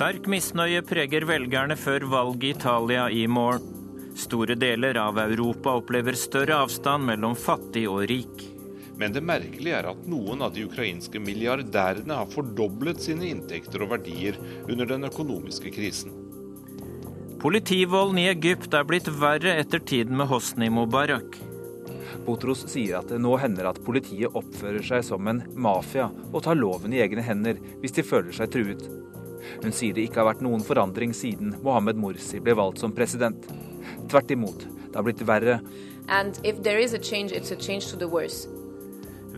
Sterk misnøye preger velgerne før valget i Italia i morgen. Store deler av Europa opplever større avstand mellom fattig og rik. Men det merkelige er at noen av de ukrainske milliardærene har fordoblet sine inntekter og verdier under den økonomiske krisen. Politivolden i Egypt er blitt verre etter tiden med Hosni Mubarak. Botros sier at det nå hender at politiet oppfører seg som en mafia og tar loven i egne hender hvis de føler seg truet. Hun sier det ikke har vært noen forandring siden Mohammed Morsi ble valgt som president. Tvert imot, det har blitt verre.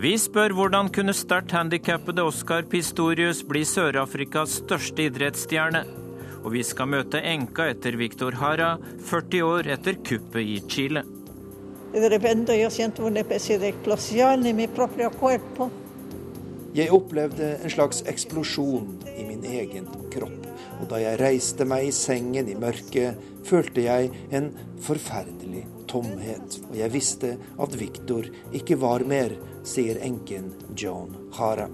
Vi spør hvordan kunne sterkt handikappede Oscar Pistorius bli Sør-Afrikas største idrettsstjerne? Og vi skal møte enka etter Victor Hara, 40 år etter kuppet i Chile. Jeg opplevde en slags eksplosjon i min egen kropp. Og da jeg reiste meg i sengen i mørket, følte jeg en forferdelig tomhet. Og jeg visste at Victor ikke var mer, sier enken Joan Hara.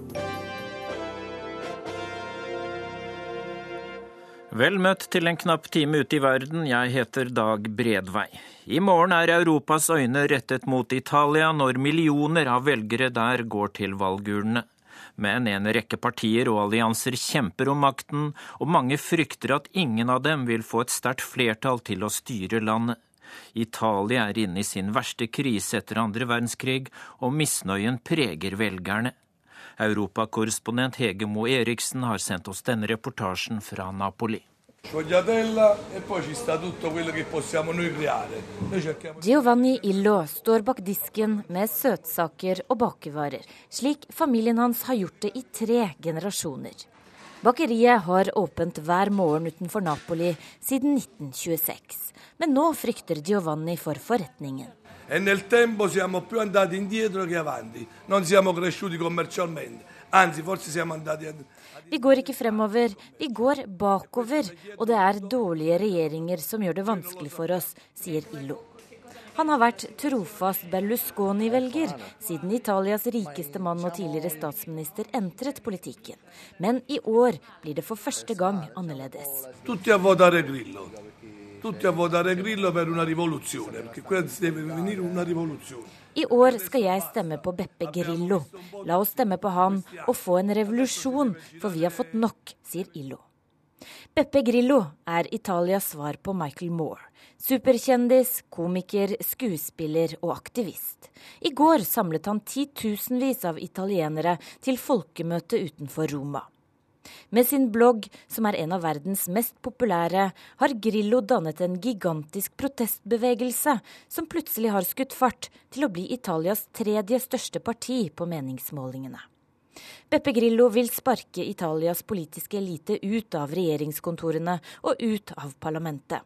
Vel møtt til en knapp time ute i verden, jeg heter Dag Bredvei. I morgen er Europas øyne rettet mot Italia når millioner av velgere der går til valgurnene. Men en rekke partier og allianser kjemper om makten, og mange frykter at ingen av dem vil få et sterkt flertall til å styre landet. Italia er inne i sin verste krise etter andre verdenskrig, og misnøyen preger velgerne. Europakorrespondent Hege Moe Eriksen har sendt oss denne reportasjen fra Napoli. E Giovanni Illo står bak disken med søtsaker og bakevarer, slik familien hans har gjort det i tre generasjoner. Bakeriet har åpent hver morgen utenfor Napoli siden 1926, men nå frykter Giovanni for forretningen. E nel tempo siamo più andati indietro che avanti, non siamo cresciuti commercialmente, anzi forse siamo andati vi går ikke fremover, vi går bakover, og det er dårlige regjeringer som gjør det vanskelig for oss, sier Illo. Han har vært trofast Berlusconi-velger siden Italias rikeste mann og tidligere statsminister entret politikken. Men i år blir det for første gang annerledes. Tutti a votare Grillo. Per una rivoluzione, perché qua deve venire una rivoluzione. I år skal jeg stemme på Beppe Grillo. La oss stemme på han og få en revolusjon, for vi har fått nok, sier Illo. Beppe Grillo er Italias svar på Michael Moore. Superkjendis, komiker, skuespiller og aktivist. I går samlet han titusenvis av italienere til folkemøte utenfor Roma. Med sin blogg, som er en av verdens mest populære, har Grillo dannet en gigantisk protestbevegelse som plutselig har skutt fart til å bli Italias tredje største parti på meningsmålingene. Beppe Grillo vil sparke Italias politiske elite ut av regjeringskontorene og ut av parlamentet.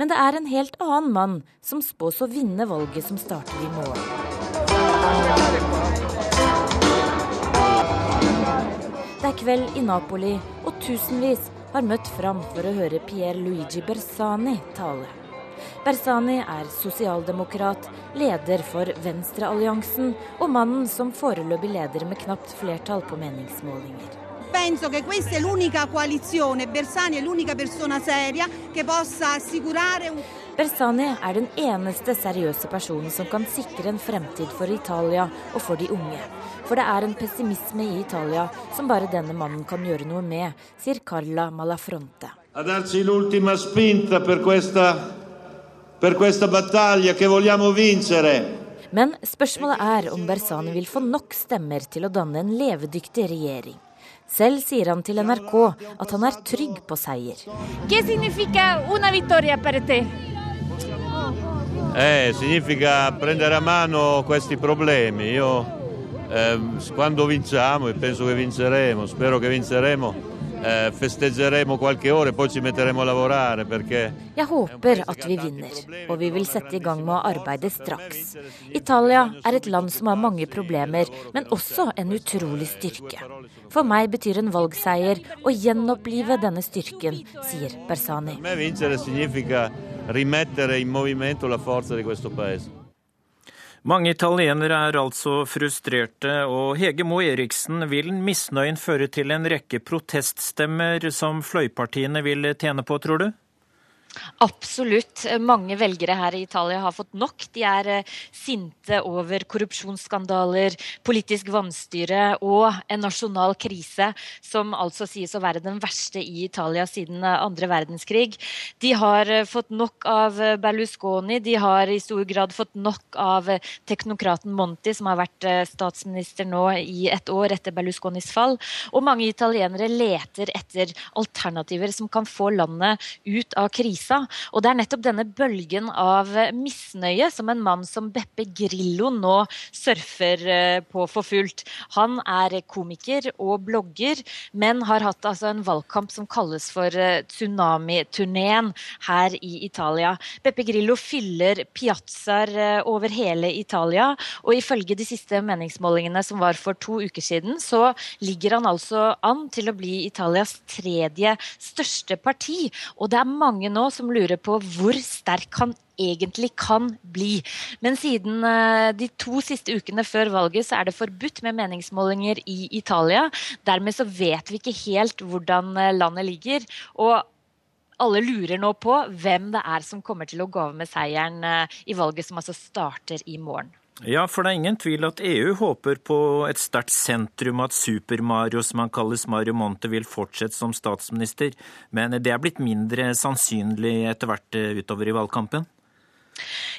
Men det er en helt annen mann som spås å vinne valget som starter i morgen. Det er kveld i Napoli, og tusenvis har møtt fram for å høre Pier Luigi Bersani tale. Bersani er sosialdemokrat, leder for Venstrealliansen og mannen som foreløpig leder med knapt flertall på meningsmålinger. Penso che questa è l'unica coalizione, Bersani è l'unica persona che possa assicurare un Bersani er den eneste seriøse personen som kan sikre en fremtid for Italia og for de unge. For det er en pessimisme i Italia som bare denne mannen kan gjøre noe med, sier Carla Malafronte. A darci l'ultima spinta per questa, per questa battaglia che vogliamo vincere. Men spørsmålet er om Bersani vil få nok stemmer til å danne en levedyktig regjering. Selv sier han til NRK at han er trygg på seier. Hva betyr en vittoria per te? Eh, significa prendere a mano questi problemi. Io eh, quando vinciamo, e penso che vinceremo, spero che vinceremo, eh, festeggeremo qualche ore, poi ci metteremo a lavorare perché Jeg håper at vi vinner, og vi vil sette i gang med å arbeide straks. Italia er et land som har mange problemer, men også en utrolig styrke. For meg betyr en valgseier å gjenopplive denne styrken, sier Bersani. Rimettere in movimento la forza di questo paese. Mange italienere er altså frustrerte, og Hege Moe Eriksen, vil misnøyen føre til en rekke proteststemmer som fløypartiene vil tjene på, tror du? Absolutt. Mange velgere her i Italia har fått nok. De er eh, sinte over korrupsjonsskandaler, politisk vanstyre og en nasjonal krise som altså sies å være den verste i Italia siden eh, andre verdenskrig. De har eh, fått nok av Berlusconi, de har i stor grad fått nok av teknokraten Monti, som har vært statsminister nå i et år etter Berlusconis fall. Og mange italienere leter etter alternativer som kan få landet ut av krisen krisa. Og det er nettopp denne bølgen av misnøye som en mann som Beppe Grillo nå surfer eh, på for fullt. Han er komiker og blogger, men har hatt altså en valgkamp som kalles for eh, Tsunami-turneen her i Italia. Beppe Grillo fyller piazzaer eh, over hele Italia, og ifølge de siste meningsmålingene som var for to uker siden, så ligger han altså an til å bli Italias tredje største parti. Og det er mange nå som lurer på hvor sterk han egentlig kan bli. Men siden eh, de to siste ukene før valget så er det forbudt med meningsmålinger i Italia. Dermed så vet vi ikke helt hvordan eh, landet ligger. og alle lurer nå på hvem det er som kommer til å gå av med seieren eh, i valget som altså starter i morgen. Ja, for det er ingen tvil at EU håper på et sterkt sentrum, at Super-Mario, som han kalles Mario Monte, vil fortsette som statsminister. Men det er blitt mindre sannsynlig etter hvert eh, utover i valgkampen?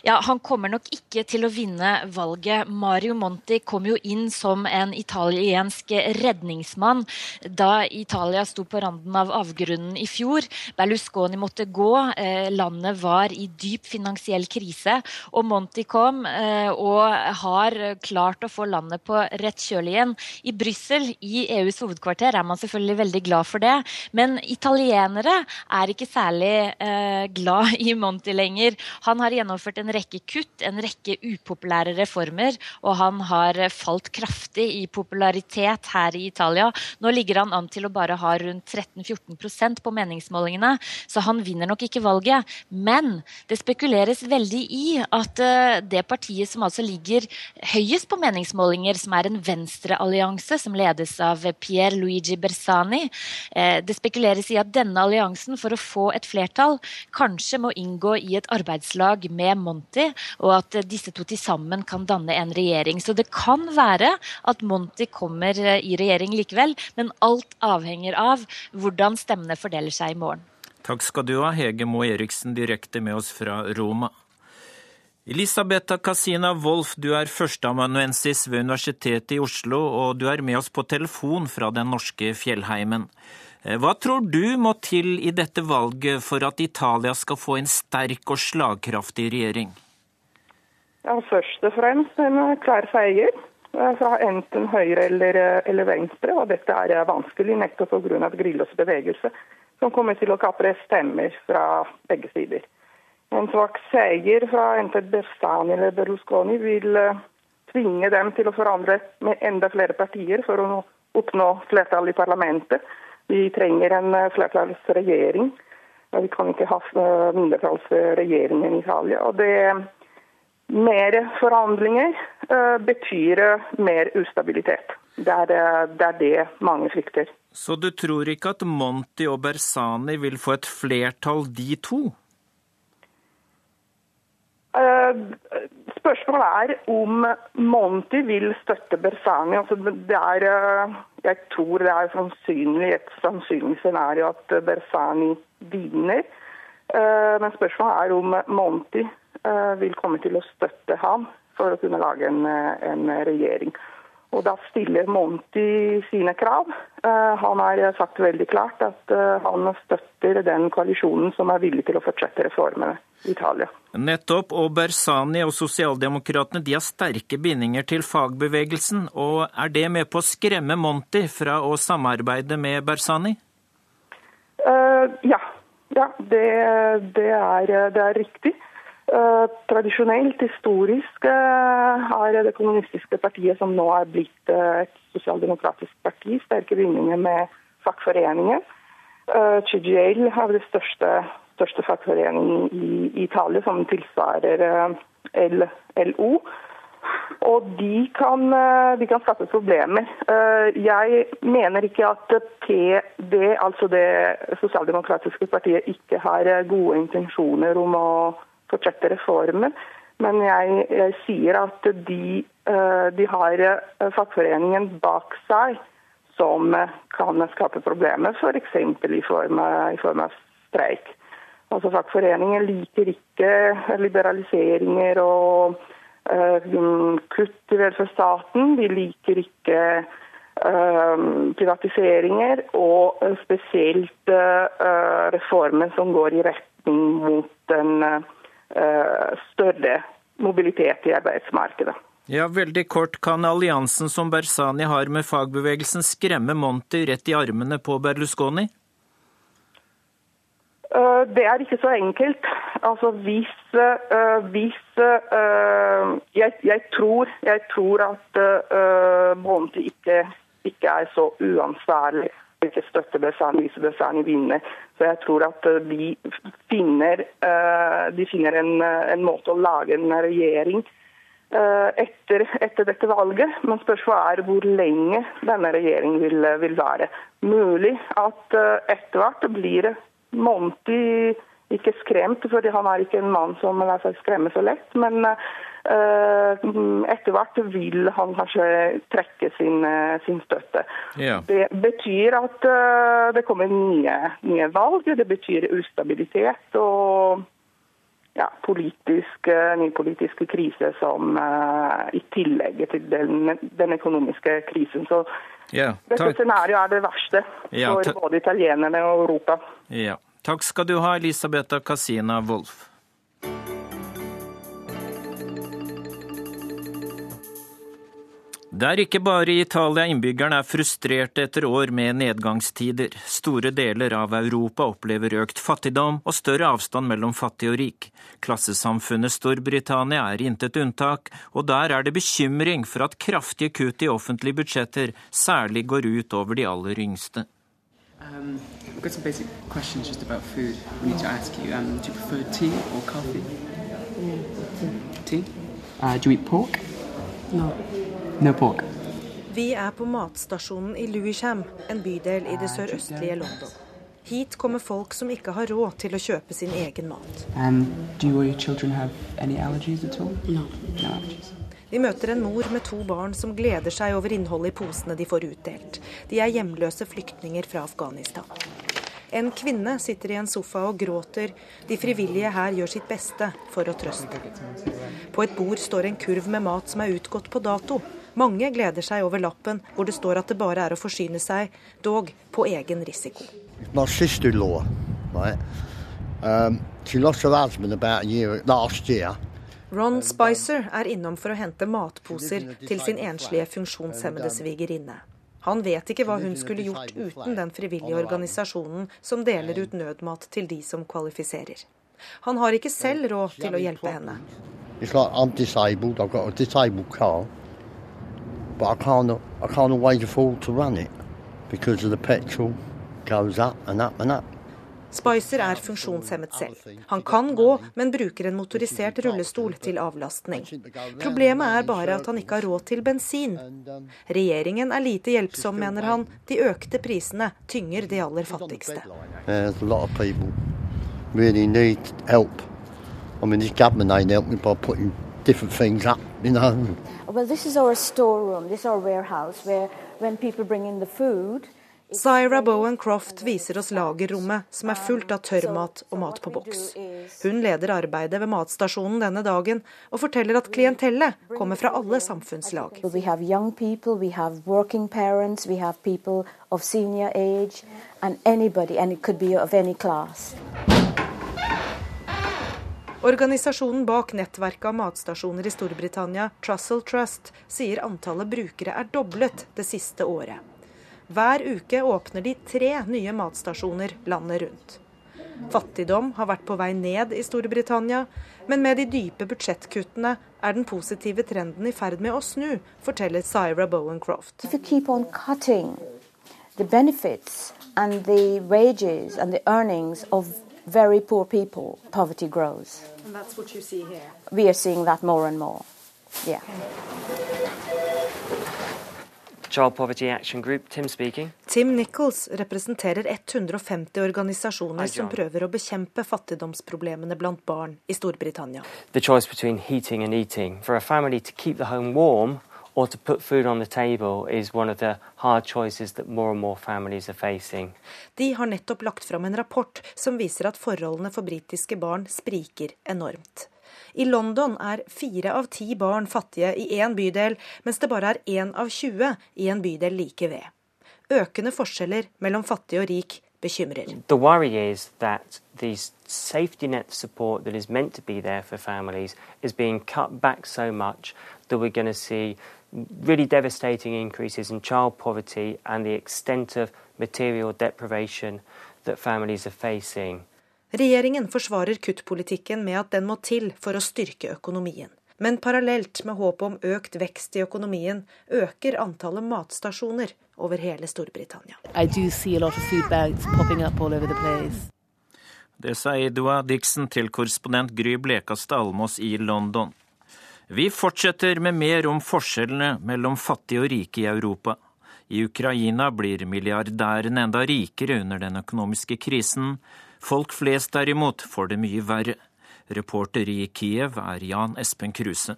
Ja, Han kommer nok ikke til å vinne valget. Mario Monti kom jo inn som en italiensk redningsmann da Italia sto på randen av avgrunnen i fjor. Berlusconi måtte gå. Eh, landet var i dyp finansiell krise. Og Monti kom eh, og har klart å få landet på rett kjøl igjen. I Brussel, i EUs hovedkvarter, er man selvfølgelig veldig glad for det. Men italienere er ikke særlig eh, glad i Monti lenger. Han har gjennomført en rekke kutt, en rekke upopulære reformer, og han har falt kraftig i popularitet her i Italia. Nå ligger han an til å bare ha rundt 13-14% på meningsmålingene, så han vinner nok ikke valget. Men det spekuleres veldig i at eh, det partiet som altså ligger høyest på meningsmålinger, som er en venstreallianse som ledes av Pier Luigi Bersani, eh, det spekuleres i at denne alliansen, for å få et flertall, kanskje må inngå i et arbeidslag med Monty, og at disse to til sammen kan danne en regjering. Så det kan være at Monty kommer eh, i regjering likevel, men alt avhenger av hvordan stemmene fordeler seg i morgen. Takk skal du ha, Hege Moe Eriksen, direkte med oss fra Roma. Elisabetha Casina Wolff, du er førsteamanuensis ved Universitetet i Oslo, og du er med oss på telefon fra den norske fjellheimen. Eh, hva tror du må til i dette valget for at Italia skal få en sterk og slagkraftig regjering? Ja, Først og fremst en klar seier eh, fra enten høyre eller, eh, eller venstre. og Dette er vanskelig nettopp pga. Grillos bevegelse, som kommer til å kapre stemmer fra begge sider. En svak seier fra enten Bersani eller Berlusconi vil tvinge dem til å forandre med enda flere partier for å oppnå flertall i parlamentet. Vi trenger en eh, flertallsregjering. Vi kan ikke ha eh, mindretallsregjering i Italia. Og det mer forhandlinger uh, betyr mer ustabilitet. Det er, det er, det mange frykter. Så du tror ikke at Monti og Bersani vil få et flertall, de to? Spørsmålet er om Monti vil støtte Bersani. Altså, det er jeg tror det er sannsynlig, et sannsynlig scenario at Bersani vinner. Eh, men spørsmålet er om Monti eh, vil komme til å støtte ham for å kunne lage en, eh, en regjering. Og Da stiller Monty sine krav. Han har sagt veldig klart at han støtter den koalisjonen som er villig til å fortsette reformene i Italia. Nettopp, og Bersani og sosialdemokratene de har sterke bindinger til fagbevegelsen. og Er det med på å skremme Monty fra å samarbeide med Bersani? Uh, ja, ja det, det, er, det, er, riktig. Uh, tradisjonelt, historisk, uh, har det kommunistiske partiet, som nå er blitt et sosialdemokratisk parti, sterke bindinger med fagforeninger. CGL har det største største fagforeningen i Italia, som tilsvarer eh, LO. Og de kan, eh, de kan skape problemer. Eh, jeg mener ikke at PD, altså det sosialdemokratiske partiet, ikke har eh, gode intensjoner om å fortsette reformer. Men jeg, jeg sier at de, de, har fagforeningen bak seg som kan skape problemer, f.eks. I, i form av streik. Altså Fagforeningen liker ikke liberaliseringer og Eh, kutt i velferdsstaten. De liker ikke eh, privatiseringer, og eh, spesielt reformer som går i retning mot en større mobilitet i arbeidsmarkedet. Ja, veldig kort. Kan alliansen som Bersani har med fagbevegelsen skremme Monti rett i armene på Berlusconi? Eh, det er ikke så enkelt. Altså hvis, uh, hvis jeg, jeg, tror, jeg, tror, at Monty Monti ikke, ikke, er så uansvarlig ikke støtter Besani hvis Besani vinner. Så jeg tror at de finner, de finner en, en, måte å lage en regjering etter, etter, dette valget. Men spørsmålet er hvor lenge denne regjeringen vil, vil være. Mulig at etter hvert blir Monty ikke skremt, for han er ikke en mann som lar seg skremme så lett. Men etter hvert vil han kanskje trekke sin, uh, sin støtte. Ja. Det betyr at uh, det kommer nye, nye, valg. Det betyr ustabilitet og ja, politisk, ny politisk krise som i tillegg til den, den økonomiske krisen. Så ja, Dette scenarioet er det verste for både italienerne og Europa. Ja. Takk skal du ha, Elisabetha Casina Wolff. Det er ikke bare i Italia innbyggerne er frustrerte etter år med nedgangstider. Store deler av Europa opplever økt fattigdom og større avstand mellom fattig og rik. Klassesamfunnet Storbritannia er intet unntak, og der er det bekymring for at kraftige kutt i offentlige budsjetter særlig går ut over de aller yngste. Um, I've got some basic questions just about food we need to ask you. Um, do you prefer tea or coffee? Mm, tea. Uh, do you eat pork? No. No. Vi er på matstasjonen i Lewisham, en bydel i det sørøstlige London. Hit kommer folk som ikke har råd til å kjøpe sin egen mat. Um, do your children have any allergies at all? No. no. Vi møter en mor med to barn som gleder seg over innholdet i posene de får utdelt. De er hjemløse flyktninger fra Afghanistan. En kvinne sitter i en sofa og gråter. De frivillige her gjør sitt beste for å trøste. På et bord står en kurv med mat som er utgått på dato. Mange gleder seg over lappen hvor det står at det bare er å forsyne seg, dog på egen risiko. Sister-in-law, right? Um, she lost her husband about a year year. Ron Spicer er innom for å hente matposer til sin enslige funksjonshemmede svigerinne. Han vet ikke hva hun skulle gjort uten den frivillige organisasjonen som deler ut nødmat til de som kvalifiserer. Han har ikke selv råd til å hjelpe henne. It's like I'm disabled. I've got a disabled car but I can't, I can't always afford to run it because of the petrol goes up and up and up. Spicer er funksjonshemmet selv. Han kan gå, men bruker en motorisert rullestol til avlastning. Problemet er bare at han ikke har råd til bensin. Regjeringen er lite hjelpsom, mener han. De økte prisene tynger de aller fattigste. Really need help. I mean, this government ain't helping by putting different things up, you know. Well, this is our storeroom, this is our warehouse, where when people bring in the food Syra Bowen Croft viser oss lagerrommet, som er fullt av tørrmat og mat på boks. Hun leder arbeidet ved matstasjonen denne dagen, og forteller at klientellet kommer fra alle samfunnslag. We have young people, we have working parents, we have people of senior age, and anybody, and it could be of any class. Organisasjonen bak nettverket av matstasjoner i Storbritannia, Trussell Trust, sier antallet brukere er doblet det siste året. Hver uke åpner de tre nye matstasjoner landet rundt. Fattigdom har vært på vei ned i Storbritannia, men med de dype budsjettkuttene er den positive trenden i ferd med å snu, forteller Syra Bowencroft. The benefits and the wages and the earnings of very poor people, poverty grows. And that's what you see here. We are seeing that more and more. Yeah. Child Poverty Action Group, Tim speaking. Tim Nichols representerer 150 organisasjoner som prøver å bekjempe fattigdomsproblemene blant barn i Storbritannia. The choice between heating and eating. For a family to keep the home warm or to put food on the table is one of the hard choices that more and more families are facing. De har nettopp lagt fram en rapport som viser at forholdene for britiske barn spriker enormt. I London er fire av ti barn fattige i én bydel, mens det bare er én av 20 i en bydel like ved. Økende forskjeller mellom fattig og rik bekymrer. The worry is that the safety net support that is meant to be there for families is being cut back so much that we're going to see really devastating increases in child poverty and the extent of material deprivation that families are facing. Regjeringen forsvarer kuttpolitikken med at den må til for å styrke økonomien. Men parallelt med håpet om økt vekst i økonomien, øker antallet matstasjoner over hele Storbritannia. Det sa Edua Dixon til korrespondent Gry Blekastad Almås i London. Vi fortsetter med mer om forskjellene mellom fattige og rike i Europa. I Ukraina blir milliardærene enda rikere under den økonomiske krisen. Folk flest derimot får det mye verre. Reporter i Kiev er Jan Espen Kruse.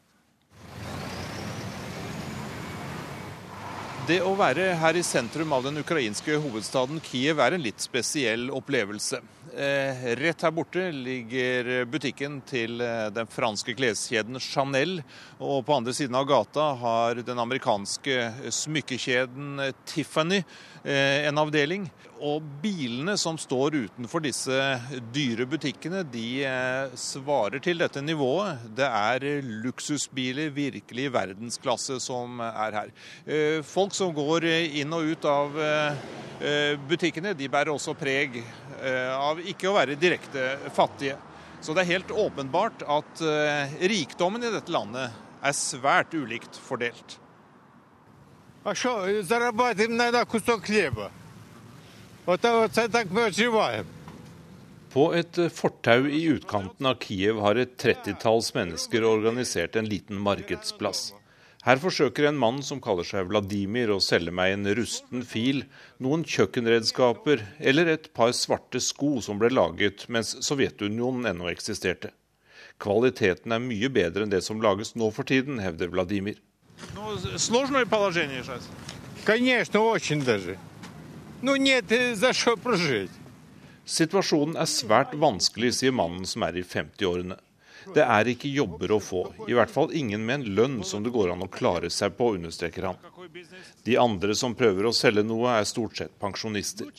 Det å være her i sentrum av den ukrainske hovedstaden Kiev er en litt spesiell opplevelse. Eh, rett her borte ligger butikken til eh, den franske kleskjeden Chanel. Og på andre siden av gata har den amerikanske smykkekjeden Tiffany eh, en avdeling. Og bilene som står utenfor disse dyre butikkene, de eh, svarer til dette nivået. Det er luksusbiler virkelig i verdensklasse som er her. Eh, folk som går inn og ut av eh, butikkene, de bærer også preg av ikke å være direkte fattige. Så det er helt åpenbart at rikdommen i dette landet er svært ulikt fordelt. А що, заробляємо на кусок хліба? Оце так ми виживаємо. På et fortau i utkanten av Kiev har et trettitalls mennesker organisert en liten markedsplass. Her forsøker en mann som kaller seg Vladimir å selge meg en rusten fil, noen kjøkkenredskaper eller et par svarte sko som ble laget mens Sovjetunionen ennå eksisterte. Kvaliteten er mye bedre enn det som lages nå for tiden, hevder Vladimir. Сложное Situasjonen er svært vanskelig, sier mannen som er i 50-årene. Det er ikke jobber å få, i hvert fall ingen med en lønn som det går an å klare seg på, understreker han. De andre som prøver å selge noe, er stort sett pensjonister.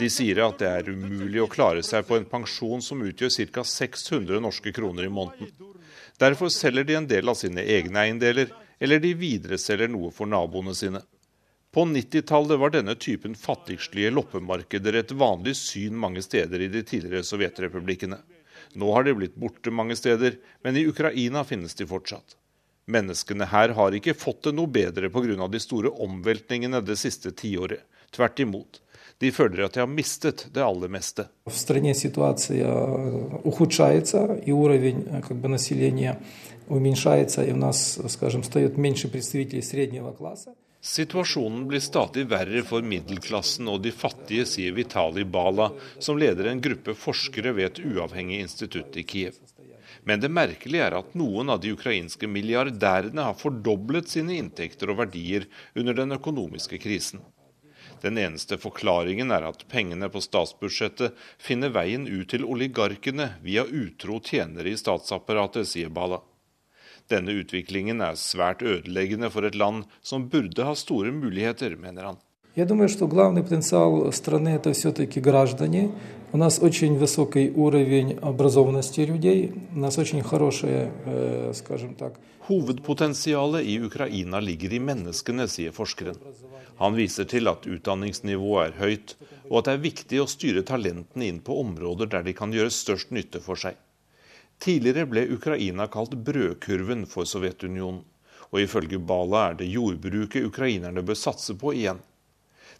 De sier at det er umulig å klare seg på en pensjon som utgjør ca. 600 norske kroner i måneden. Derfor selger de en del av sine egne eiendeler, eller de videreselger noe for naboene sine. På 90-tallet var denne typen fattigslige loppemarkeder et vanlig syn mange steder i de tidligere sovjetrepublikkene. Nå har de blitt borte mange steder, men i Ukraina finnes de fortsatt. Menneskene her har ikke fått det noe bedre pga. de store omveltningene det siste tiåret. Tvert imot. De føler at de har mistet det aller meste. уменьшается, и у нас, скажем, встает меньше представителей среднего класса. Situasjonen blir stadig verre for middelklassen og de fattige, sier Vitali Bala, som leder en gruppe forskere ved et uavhengig institutt i Kiev. Men det merkelige er at noen av de ukrainske milliardærene har fordoblet sine inntekter og verdier under den økonomiske krisen. Den eneste forklaringen er at pengene på statsbudsjettet finner veien ut til oligarkene via utro tjenere i statsapparatet, sier Bala. Denne utviklingen er svært ødeleggende for et land som burde ha store muligheter, mener han. Я думаю, что главный потенциал страны это все-таки граждане. У нас очень высокий уровень образованности людей, у нас очень хорошие, э, скажем так. Hovedpotensialet i Ukraina ligger i menneskene, sier forskeren. Han viser til at utdanningsnivået er høyt, og at det er viktig å styre talentene inn på områder der de kan gjøre størst nytte for seg. Tidligere ble Ukraina kalt brødkurven for Sovjetunionen, og ifølge Bala er det jordbruket ukrainerne bør satse på igjen.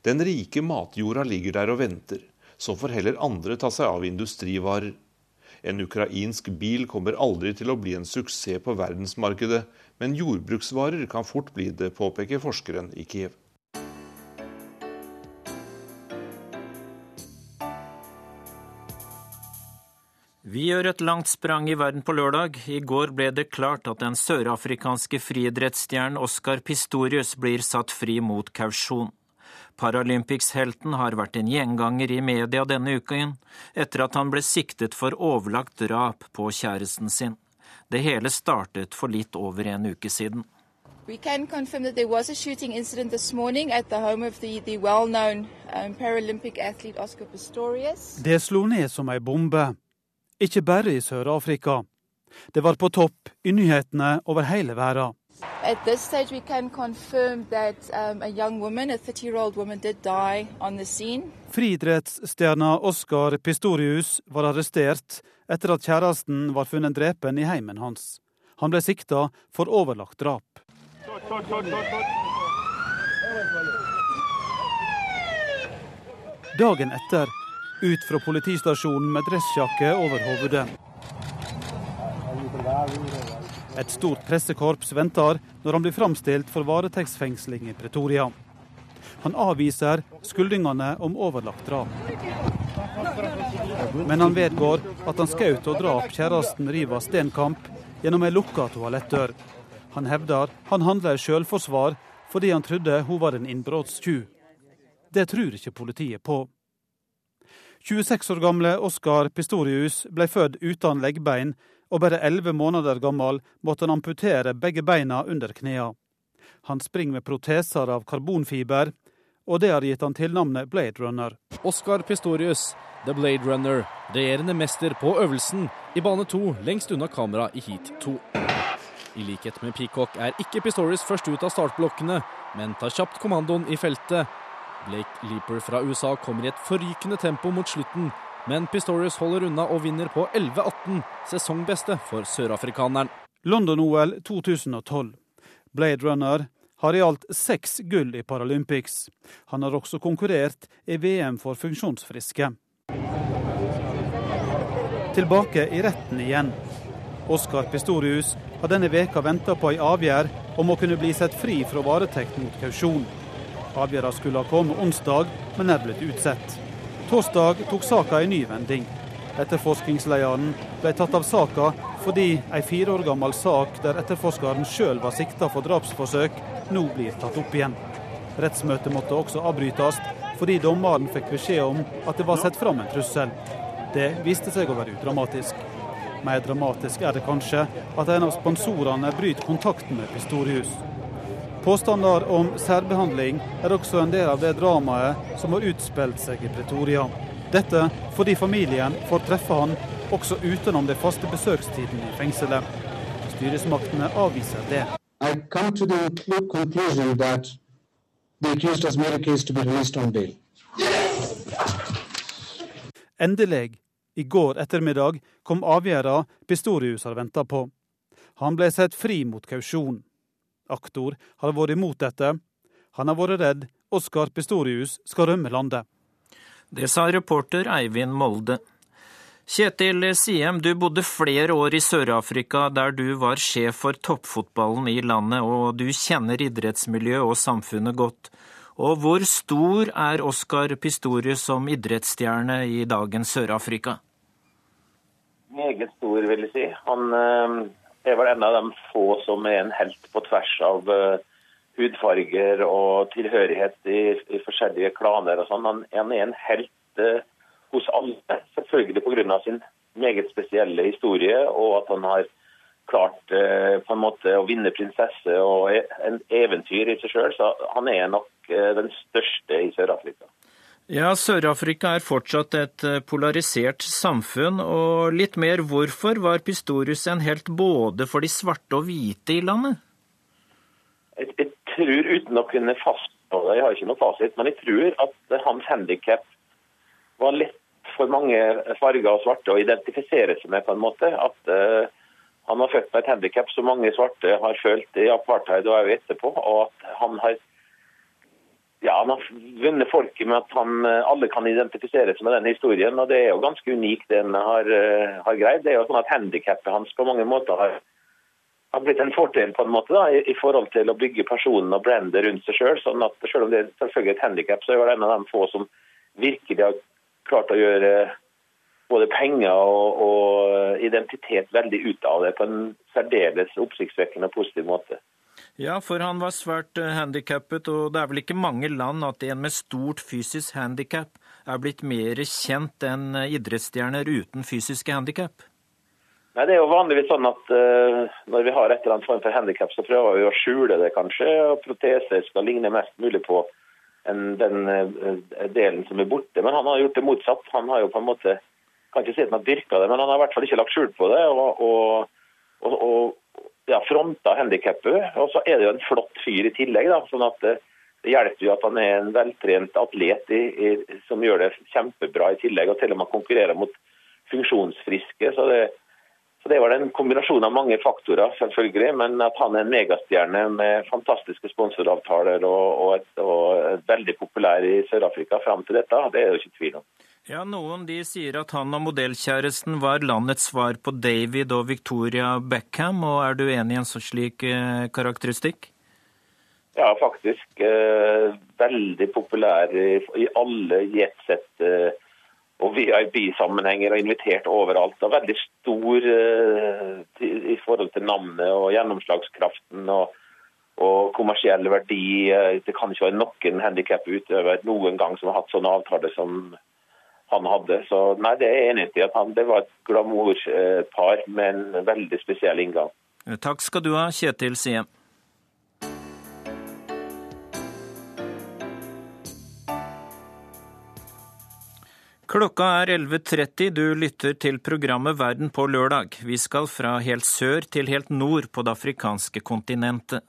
Den rike matjorda ligger der og venter, så får heller andre ta seg av industrivarer. En ukrainsk bil kommer aldri til å bli en suksess på verdensmarkedet, men jordbruksvarer kan fort bli det, påpeker forskeren i Kiev. Vi gjør et langt sprang i verden på lørdag. I går ble det klart at den sørafrikanske friidrettsstjernen Oscar Pistorius blir satt fri mot kausjon. Paralympics-helten har vært en gjenganger i media denne uken, etter at han ble siktet for overlagt drap på kjæresten sin. Det hele startet for litt over en uke siden. We can confirm that there was a shooting incident this morning at the home of the, the well-known um, Paralympic athlete Oscar Pistorius. Det slo ned som ei bombe, ikke bare i Sør-Afrika. Det var på topp i nyhetene over hele verden. At this stage, we can confirm that um, a young woman, a 30-year-old woman, did die on the scene. Friidrettsstjerna Oscar Pistorius var arrestert etter at kjæresten var funnet drepen i heimen hans. Han ble sikta for overlagt drap. Dagen etter, ut fra politistasjonen med dressjakke over hodet. Et stort pressekorps venter når han blir framstilt for varetektsfengsling i Pretoria. Han avviser skyldningene om overlagt drap. Men han vedgår at han skjøt og drap kjæresten Riva Stenkamp gjennom ei lukka toalettdør. Han hevder han handla i selvforsvar fordi han trodde hun var en innbruddstyv. Det tror ikke politiet på. 26 år gamle Oskar Pistorius ble født uten leggbein, og bare 11 måneder gammel måtte han amputere begge beina under knærne. Han springer med proteser av karbonfiber, og det har gitt han tilnavnet Blade Runner. Oskar Pistorius, The Blade Runner, regjerende mester på øvelsen i bane to lengst unna kamera i heat 2. I likhet med Peacock er ikke Pistorius først ut av startblokkene, men tar kjapt kommandoen i feltet. Blake Leaper fra USA kommer i et forrykende tempo mot slutten, men Pistorius holder unna og vinner på 11-18, sesongbeste for sørafrikaneren. London-OL 2012. Blade Runner har i alt seks gull i Paralympics. Han har også konkurrert i VM for funksjonsfriske. Tilbake i retten igjen. Oskar Pistorius har denne veka venta på ei avgjerd om å kunne bli sett fri fra varetekt mot kausjon. Avgjørelsen skulle ha kommet onsdag, men er blitt utsatt. Torsdag tok saka en ny vending. Etterforskningslederen ble tatt av saka fordi ei fire år gammel sak der etterforskeren sjøl var sikta for drapsforsøk, nå blir tatt opp igjen. Rettsmøtet måtte også avbrytes fordi dommeren fikk beskjed om at det var satt fram en trussel. Det viste seg å være udramatisk. Mer dramatisk er det kanskje at en av sponsorene bryter kontakten med Pistorius. Påstander om særbehandling er også en del av det dramaet som har utspilt seg i Pretoria. Dette fordi familien får treffe han også utenom den faste besøkstiden i fengselet. Styresmaktene avviser det. I come to the conclusion that the accused has made a case to be released on bail. Endelig, i går ettermiddag, kom avgjørelsen Pistorius har venta på. Han ble satt fri mot kausjon. Aktor har vært imot dette. Han har vært redd Oskar Pistorius skal rømme landet. Det sa reporter Eivind Molde. Kjetil Siem, du bodde flere år i Sør-Afrika, der du var sjef for toppfotballen i landet, og du kjenner idrettsmiljøet og samfunnet godt. Og hvor stor er Oskar Pistorius som idrettsstjerne i dagens Sør-Afrika? Meget stor, vil jeg si. Han eh, er vel en av de få som er en helt på tvers av uh, hudfarger og tilhørighet i, i forskjellige klaner og sånn. Han, han, er en helt uh, hos alle, selvfølgelig pga. sin meget spesielle historie, og at han har klart uh, på en måte å vinne prinsesse og e, en eventyr i seg sjøl. Så han er nok den største i Sør-Afrika. Ja, Sør-Afrika er fortsatt et polarisert samfunn, og litt mer hvorfor var Pistorius en helt både for de svarte og hvite i landet? Jeg, jeg tror, uten å kunne fastslå det, jeg har ikke noe fasit, men jeg tror at hans handikap var lett for mange farger og svarte å identifisere seg med, på en måte. At uh, han var født med et handikap som mange svarte har følt i apartheid og også etterpå. Og at han har ja, han har vunnet folket med at han, alle kan identifisere seg med den historien. og Det er jo ganske unikt det han har, har greid. Det er jo sånn at Handikappet hans på mange måter har, har blitt en fordel på en måte da, i, i forhold til å bygge personen og brandet rundt seg sjøl. Sånn at selv om det er selvfølgelig et handikap, så er det en av de få som virkelig har klart å gjøre både penger og, og, identitet veldig ut av det på en særdeles oppsiktsvekkende og positiv måte. Ja, for han var svært eh, handikappet, og det er vel ikke mange land at en med stort fysisk handikap er blitt mer kjent enn eh, idrettsstjerner uten fysiske handikap? Nei, Det er jo vanligvis sånn at uh, når vi har et eller annet form for handikap, så prøver vi å skjule det, kanskje. og Proteser skal ligne mest mulig på en, den uh, delen som er borte. Men han har gjort det motsatt. Han har jo på en måte kan ikke si at han har dyrka det, men han har i hvert fall ikke lagt skjul på det. og, og, og, og ja, fronta handikappet. Og så er det jo en flott fyr i tillegg. da, sånn at det, det hjelper jo at han er en veltrent atlet i, i, som gjør det kjempebra i tillegg, og til og med konkurrerer mot funksjonsfriske. så det så Det var en kombinasjon av mange faktorer, selvfølgelig, men at han er en megastjerne med fantastiske sponsoravtaler og, og, et, og veldig populær i Sør-Afrika fram til dette, det er det jo ikke tvil om. Ja, Noen de sier at han og modellkjæresten var landets svar på David og Victoria Beckham. og Er du enig i en sånn slik eh, karakteristikk? Ja, faktisk. Eh, veldig populær i, i alle jetsett eh, og VIP-sammenhenger og invitert overalt. og Veldig stor eh, i forhold til navnet og gjennomslagskraften. og og kommersiell verdi. Det kan ikke være noen handikaputøver noen gang som har hatt sånne avtaler som han hadde. Så nei, det er enig i at han, det var et glamourpar med en veldig spesiell inngang. Takk skal du ha, Kjetil Siem. Klokka er 11.30. Du lytter til programmet Verden på lørdag. Vi skal fra helt sør til helt nord på det afrikanske kontinentet.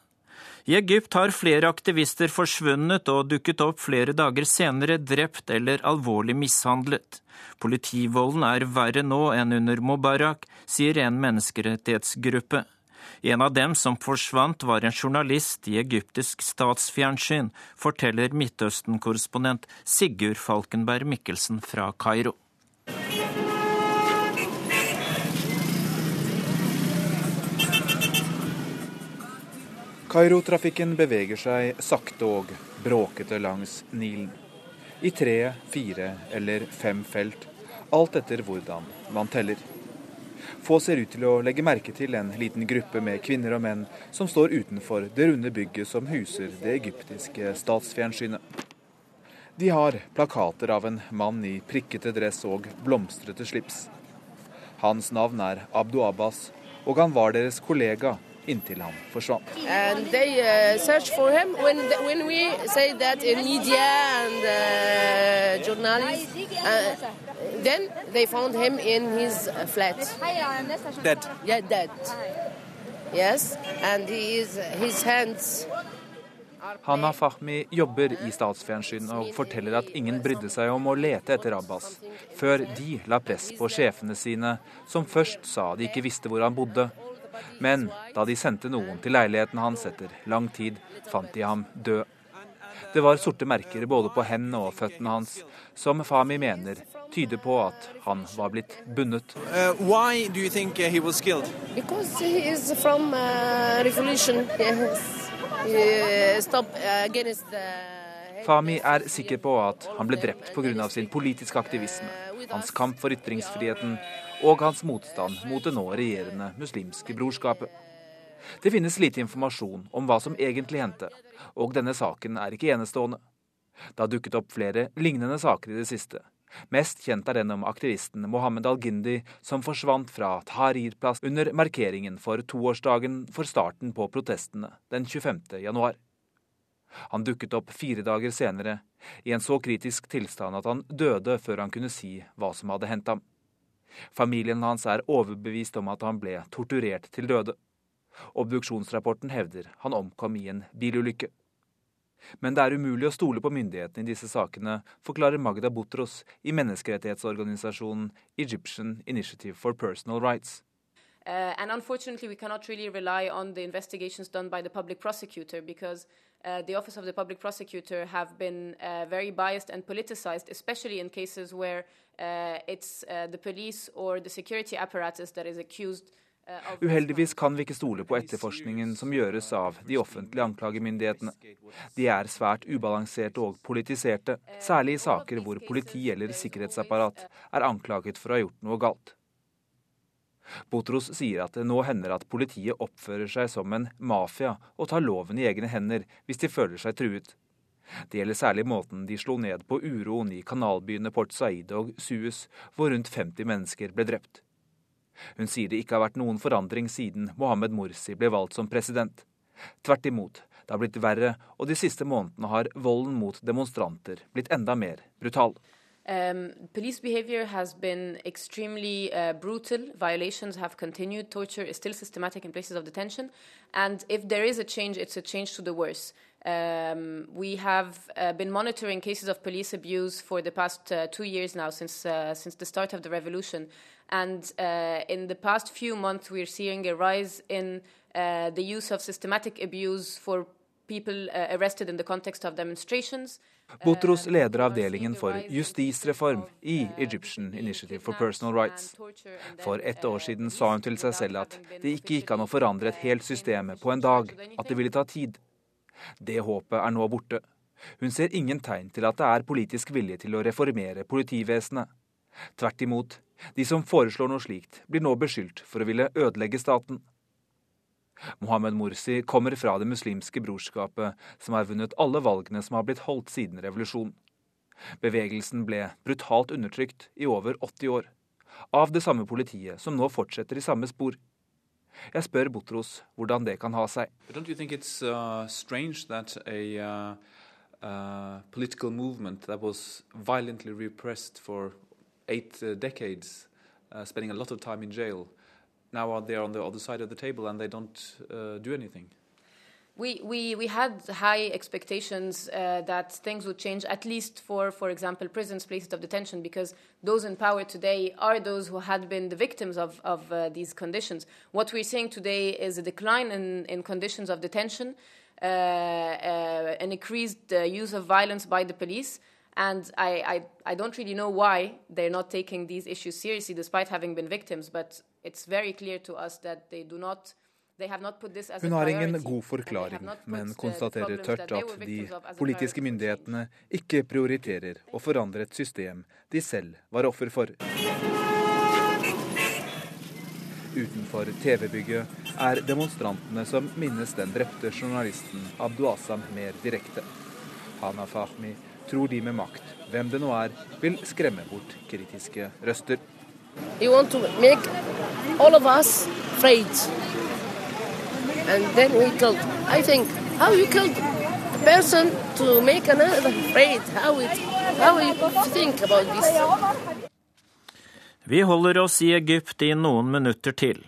I Egypt har flere aktivister forsvunnet og dukket opp flere dager senere drept eller alvorlig mishandlet. Politivolden er verre nå enn under Mubarak, sier en menneskerettighetsgruppe. En av dem som forsvant, var en journalist i egyptisk statsfjernsyn, forteller Midtøsten-korrespondent Sigurd Falkenberg Mikkelsen fra Kairo. Kairo-trafikken beveger seg sakte og bråkete langs Nilen. I tre, fire eller fem felt, alt etter hvordan man teller. Få ser ut til å legge merke til en liten gruppe med kvinner og menn som står utenfor det runde bygget som huser det egyptiske statsfjernsynet. De har plakater av en mann i prikkete dress og blomstrete slips. Hans navn er Abdu Abbas, og han var deres kollega inntil han forsvant. They, uh, when, when media and, uh, uh, then they found him in his flat. Dead. Yeah, dead. Yes, and his, his hands Hanna Fahmi jobber i statsfjernsyn og forteller at ingen brydde seg om å lete etter Abbas, før de la press på sjefene sine, som først sa de ikke visste hvor han bodde, men da de sendte noen til leiligheten hans etter lang tid, fant de ham død. Det var sorte merker både på hendene og føttene hans, som Fami mener tyder på at han var blitt bundet. Why do you think he was killed? Because he is from revolution. Yes. Fami er sikker på at han ble drept pga. sin politiske aktivisme, hans kamp for ytringsfriheten og hans motstand mot det nå regjerende muslimske brorskapet. Det finnes lite informasjon om hva som egentlig hendte, og denne saken er ikke enestående. Det har dukket opp flere lignende saker i det siste. Mest kjent er den om aktivisten Mohammed al-Gindi som forsvant fra Tahrir-plass under markeringen for toårsdagen for starten på protestene den 25. januar. Han dukket opp fire dager senere, i en så kritisk tilstand at han døde før han kunne si hva som hadde hendt ham. Familien hans er overbevist om at han ble torturert til døde. Obduksjonsrapporten hevder han omkom i en bilulykke. Men det er umulig å stole på myndighetene i disse sakene, forklarer Magda Botros i menneskerettighetsorganisasjonen Egyptian Initiative for Personal Rights. Uh, and unfortunately, we cannot really rely on the investigations done by the public prosecutor because uh, the office of the public prosecutor have been uh, very biased and politicized, especially in cases where uh, it's uh, the police or the security apparatus that is accused. uh, Uheldigvis kan vi ikke stole på etterforskningen som gjøres av de offentlige anklagemyndighetene. De er svært ubalanserte og politiserte, særlig i saker hvor politi eller sikkerhetsapparat er anklaget for å ha gjort noe galt. Botros sier at det nå hender at politiet oppfører seg som en mafia og tar loven i egne hender hvis de føler seg truet. Det gjelder særlig måten de slo ned på uroen i kanalbyene Port Said og Suez, hvor rundt 50 mennesker ble drept. Hun sier det ikke har vært noen forandring siden Mohammed Morsi ble valgt som president. Tvert imot, det har blitt verre, og de siste månedene har volden mot demonstranter blitt enda mer brutal. Um, police behavior has been extremely uh, brutal. Violations have continued. Torture is still systematic in places of detention. And if there is a change, it's a change to the worse. Um, we have uh, been monitoring cases of police abuse for the past uh, two years now, since uh, since the start of the revolution. And uh, in the past few months, we're seeing a rise in uh, the use of systematic abuse for people arrested in the context of demonstrations. Botros leder avdelingen for justisreform i Egyptian Initiative for Personal Rights. For ett år siden sa hun til seg selv at det ikke gikk an å forandre et helt system på en dag, at det ville ta tid. Det håpet er nå borte. Hun ser ingen tegn til at det er politisk vilje til å reformere politivesenet. Tvert imot, de som foreslår noe slikt, blir nå beskyldt for å ville ødelegge staten. Mohammed Morsi kommer fra det muslimske brorskapet, som har vunnet alle valgene som har blitt holdt siden revolusjonen. Bevegelsen ble brutalt undertrykt i over 80 år, av det samme politiet som nå fortsetter i samme spor. Jeg spør Botros hvordan det kan ha seg. Uh, uh, uh, political movement that was violently repressed for eight uh, decades, uh, spending a lot of time in jail, now they're on the other side of the table and they don't uh, do anything? We, we, we had high expectations uh, that things would change, at least for, for example, prisons, places of detention, because those in power today are those who had been the victims of, of uh, these conditions. What we're seeing today is a decline in, in conditions of detention, uh, uh an increased uh, use of violence by the police. And I, I, I don't really know why they're not taking these issues seriously, despite having been victims, but it's very clear to us that they do not Hun har ingen god forklaring, men konstaterer tørt at de politiske myndighetene ikke prioriterer å forandre et system de selv var offer for. Utenfor TV-bygget er demonstrantene som minnes den drepte journalisten Abdu Asam mer direkte. Hana Fahmi tror de med makt, hvem det nå er, vil skremme bort kritiske røster. You want to make all of us afraid and then we killed. I think how you killed a person to make another afraid. How it, how you think about this? Vi holder oss i Egypt i noen minutter til.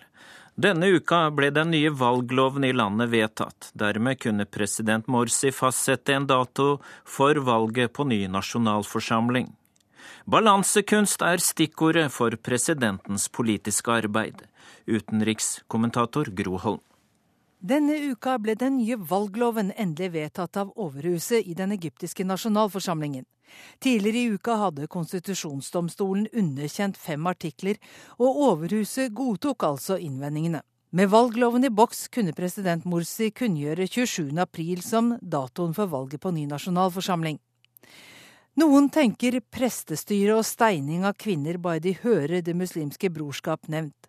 Denne uka ble den nye valgloven i landet vedtatt. Dermed kunne president Morsi fastsette en dato for valget på ny nasjonalforsamling. Balansekunst er stikkordet for presidentens politiske arbeid. Utenrikskommentator Gro Holm. Denne uka ble den nye valgloven endelig vedtatt av Overhuset i den egyptiske nasjonalforsamlingen. Tidligere i uka hadde konstitusjonsdomstolen underkjent fem artikler, og Overhuset godtok altså innvendingene. Med valgloven i boks kunne president Morsi kunngjøre 27.4 som datoen for valget på ny nasjonalforsamling. Noen tenker prestestyre og steining av kvinner bare de hører Det muslimske brorskap nevnt.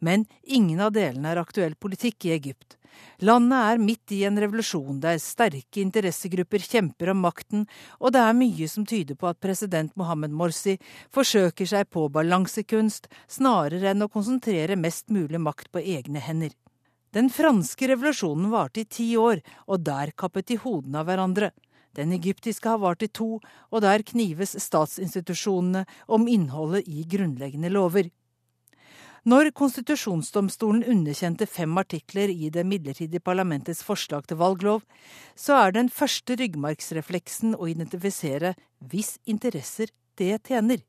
Men ingen av delene er aktuell politikk i Egypt. Landet er midt i en revolusjon der sterke interessegrupper kjemper om makten, og det er mye som tyder på at president Mohammed Morsi forsøker seg på balansekunst snarere enn å konsentrere mest mulig makt på egne hender. Den franske revolusjonen varte i ti år, og der kappet de hodene av hverandre. Den egyptiske har vart i to, og der knives statsinstitusjonene om innholdet i grunnleggende lover. Når konstitusjonsdomstolen underkjente fem artikler i det midlertidige parlamentets forslag til valglov, så er den første ryggmargsrefleksen å identifisere hvis interesser det tjener.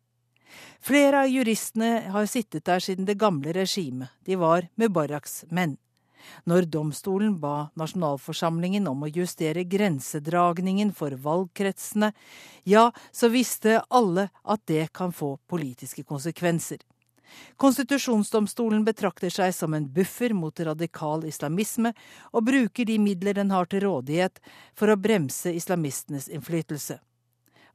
Flere av juristene har sittet der siden det gamle regimet. De var Mubaraks menn. Når domstolen ba nasjonalforsamlingen om å justere grensedragningen for valgkretsene, ja, så visste alle at det kan få politiske konsekvenser. Konstitusjonsdomstolen betrakter seg som en buffer mot radikal islamisme, og bruker de midler den har til rådighet for å bremse islamistenes innflytelse.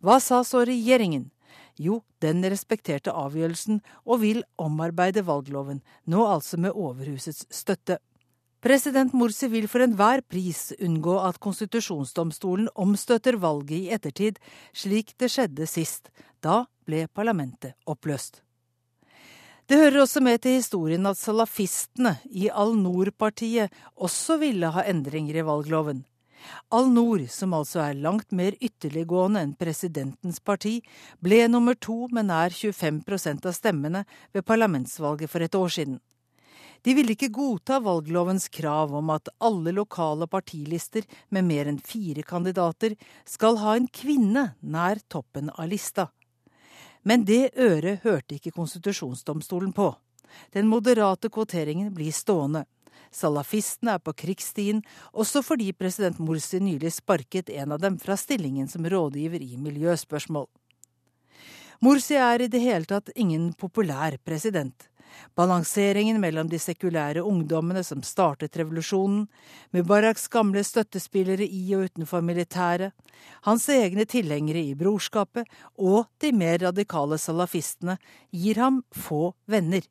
Hva sa så regjeringen? Jo, den respekterte avgjørelsen og vil omarbeide valgloven, nå altså med Overhusets støtte. President Morsi vil for enhver pris unngå at konstitusjonsdomstolen omstøtter valget i ettertid, slik det skjedde sist. Da ble parlamentet oppløst. Det hører også med til historien at salafistene i Al-Noor-partiet også ville ha endringer i valgloven. Al-Noor, som altså er langt mer ytterliggående enn presidentens parti, ble nummer to med nær 25% av stemmene ved parlamentsvalget for et år siden. De ville ikke godta valglovens krav om at alle lokale partilister med mer enn fire kandidater skal ha en kvinne nær toppen av lista. Men det øret hørte ikke konstitusjonsdomstolen på. Den moderate kvoteringen blir stående. Salafistene er på krigsstien, også fordi president Morsi nylig sparket en av dem fra stillingen som rådgiver i miljøspørsmål. Morsi er i det hele tatt ingen populær president. Balanseringen mellom de sekulære ungdommene som startet revolusjonen, Mubaraks gamle støttespillere i og utenfor militæret, hans egne tilhengere i brorskapet og de mer radikale salafistene gir ham få venner.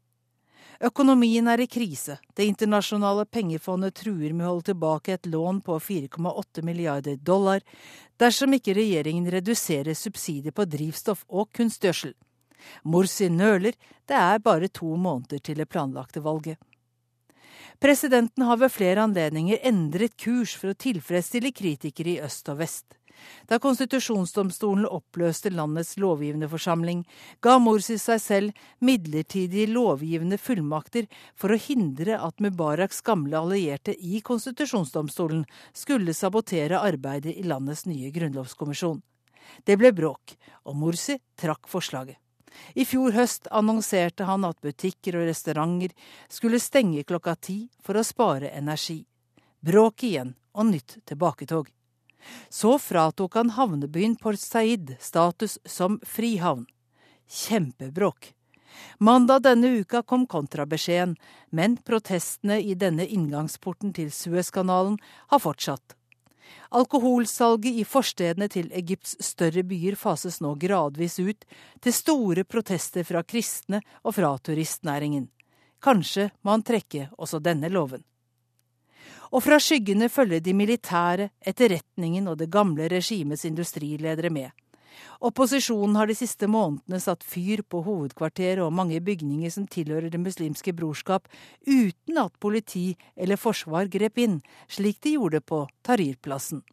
Økonomien er i krise. Det internasjonale pengefondet truer med å holde tilbake et lån på 4,8 milliarder dollar dersom ikke regjeringen reduserer subsidier på drivstoff og kunstgjødsel. Morsi nøler, det er bare to måneder til det planlagte valget. Presidenten har ved flere anledninger endret kurs for å tilfredsstille kritikere i øst og vest. Da konstitusjonsdomstolen oppløste landets lovgivende forsamling, ga Morsi seg selv midlertidige lovgivende fullmakter for å hindre at Mubaraks gamle allierte i konstitusjonsdomstolen skulle sabotere arbeidet i landets nye grunnlovskommisjon. Det ble bråk, og Morsi trakk forslaget. I fjor høst annonserte han at butikker og restauranter skulle stenge klokka ti for å spare energi. Bråk igjen og nytt tilbaketog. Så fratok han havnebyen Port Said status som frihavn. Kjempebråk. Mandag denne uka kom kontrabeskjeden, men protestene i denne inngangsporten til Suezkanalen har fortsatt. Alkoholsalget i forstedene til Egypts større byer fases nå gradvis ut, til store protester fra kristne og fra turistnæringen. Kanskje må han trekke også denne loven. Og fra skyggene følger de militære, etterretningen og det gamle regimets industriledere med. Opposisjonen har de siste månedene satt fyr på hovedkvarteret og mange bygninger som tilhører Det muslimske brorskap, uten at politi eller forsvar grep inn, slik de gjorde på Tahrir-plassen.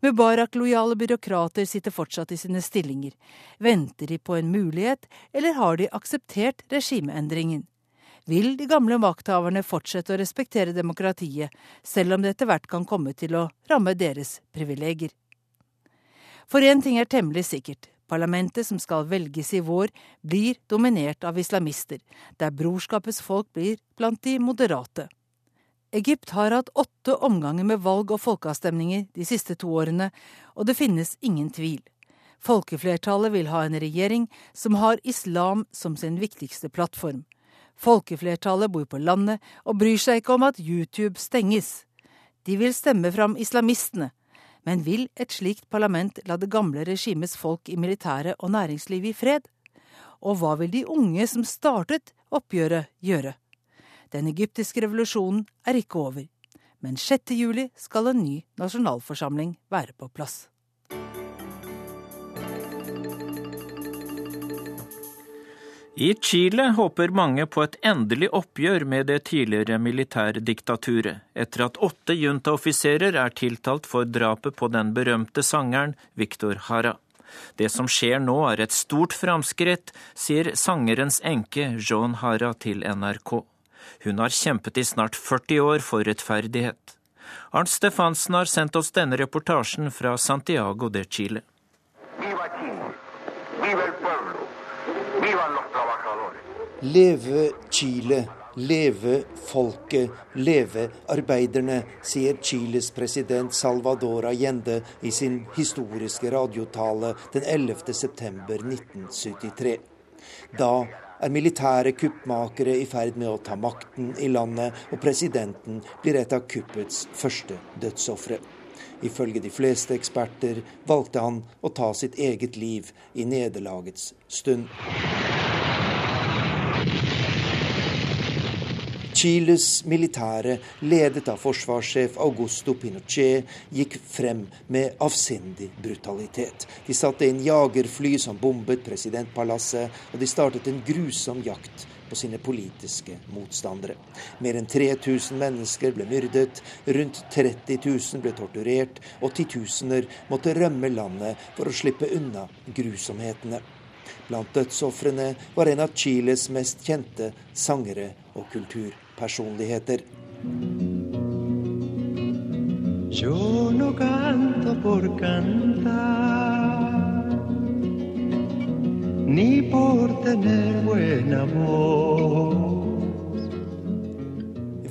Mubarak-lojale byråkrater sitter fortsatt i sine stillinger. Venter de på en mulighet, eller har de akseptert regimeendringen? Vil de gamle makthaverne fortsette å respektere demokratiet, selv om det etter hvert kan komme til å ramme deres privilegier? For én ting er temmelig sikkert. Parlamentet som skal velges i vår, blir dominert av islamister, der brorskapets folk blir blant de moderate. Egypt har hatt åtte omganger med valg og folkeavstemninger de siste to årene, og det finnes ingen tvil. Folkeflertallet vil ha en regjering som har islam som sin viktigste plattform. Folkeflertallet bor på landet og bryr seg ikke om at YouTube stenges. De vil stemme fram islamistene, men vil et slikt parlament la det gamle regimets folk i militæret og næringslivet i fred? Og hva vil de unge som startet oppgjøret, gjøre? Den egyptiske revolusjonen er ikke over, men 6. juli skal en ny nasjonalforsamling være på plass. I Chile håper mange på et endelig oppgjør med det tidligere militærdiktaturet, etter at åtte juntaoffiserer er tiltalt for drapet på den berømte sangeren Victor Hara. Det som skjer nå er et stort framskritt, sier sangerens enke Joan Hara til NRK. Hun har kjempet i snart 40 år for rettferdighet. Arnt Stefansen har sendt oss denne reportasjen fra Santiago de Chile. Leve Chile, leve folket, leve arbeiderne, sier Chiles president Salvador Allende i sin historiske radiotale den 11. september 1973. Da er militære kuppmakere i ferd med å ta makten i landet, og presidenten blir et av kuppets første dødsofre. Ifølge de fleste eksperter valgte han å ta sitt eget liv i nederlagets stund. Chiles militære, ledet av forsvarssjef Augusto Pinochet, gikk frem med avsindig brutalitet. De satte inn jagerfly som bombet presidentpalasset, og de startet en grusom jakt på sine politiske motstandere. Mer enn 3000 mennesker ble myrdet, rundt 30 000 ble torturert, og titusener måtte rømme landet for å slippe unna grusomhetene. Blant dødsofrene var en av Chiles mest kjente sangere og kulturpersoner personligheter. Yo no canto por cantar, ni por tener buena voz.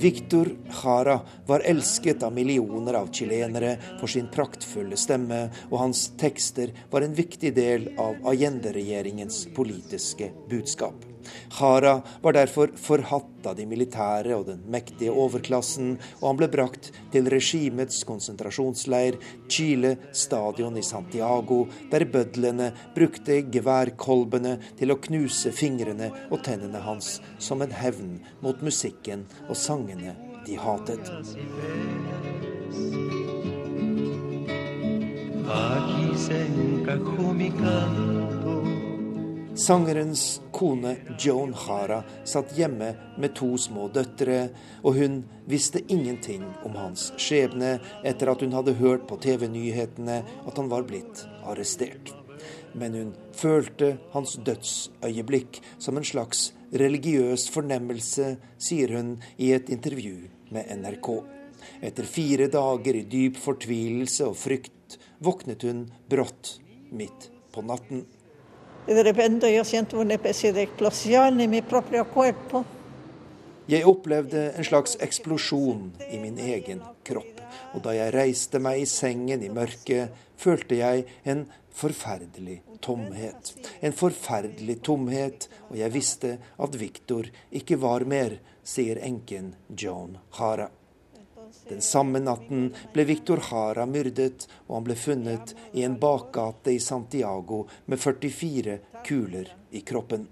Victor Jara var elsket av millioner av chilenere for sin praktfulle stemme, og hans tekster var en viktig del av Allende-regjeringens politiske budskap. Hara var derfor forhatt av de militære og den mektige overklassen, og han ble brakt til regimets konsentrasjonsleir, Chile stadion i Santiago, der bødlene brukte geværkolbene til å knuse fingrene og tennene hans som en hevn mot musikken og sangene de hatet. Aquí se encajó mi canto Sangerens kone Joan Hara satt hjemme med to små døtre, og hun visste ingenting om hans skjebne etter at hun hadde hørt på TV-nyhetene at han var blitt arrestert. Men hun følte hans dødsøyeblikk som en slags religiøs fornemmelse, sier hun i et intervju med NRK. Etter fire dager i dyp fortvilelse og frykt våknet hun brått midt på natten. De repente yo siento una especie de explosión en mi propio cuerpo. Jeg opplevde en slags eksplosjon i min egen kropp, og da jeg reiste meg i sengen i mørket, følte jeg en forferdelig tomhet. En forferdelig tomhet, og jeg visste at Viktor ikke var mer, sier enken Joan Hara. Den samme natten ble Victor Jara myrdet, og han ble funnet i en bakgate i Santiago med 44 kuler i kroppen.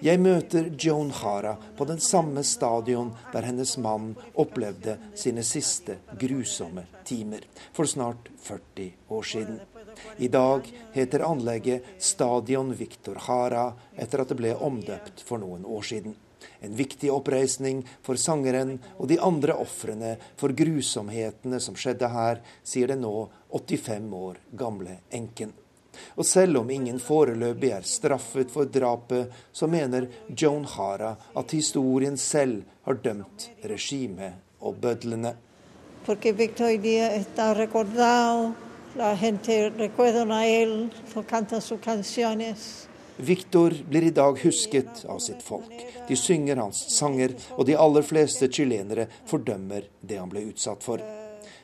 Jeg møter Joan Hara på den samme stadion der hennes mann opplevde sine siste grusomme timer, for snart 40 år siden. I dag heter anlegget Stadion Victor Jara etter at det ble omdøpt for noen år siden. En viktig oppreisning for sangeren og de andre ofrene for grusomhetene som skjedde her, sier den nå 85 år gamle enken. Og selv om ingen foreløpig er straffet for drapet, så mener Joan Hara at historien selv har dømt regimet og bødlene. Porque Victor Díaz está recordado, la gente recuerda a él, cantan sus canciones. Viktor blir i dag husket av sitt folk. De synger hans sanger, og de aller fleste chilenere fordømmer det han ble utsatt for.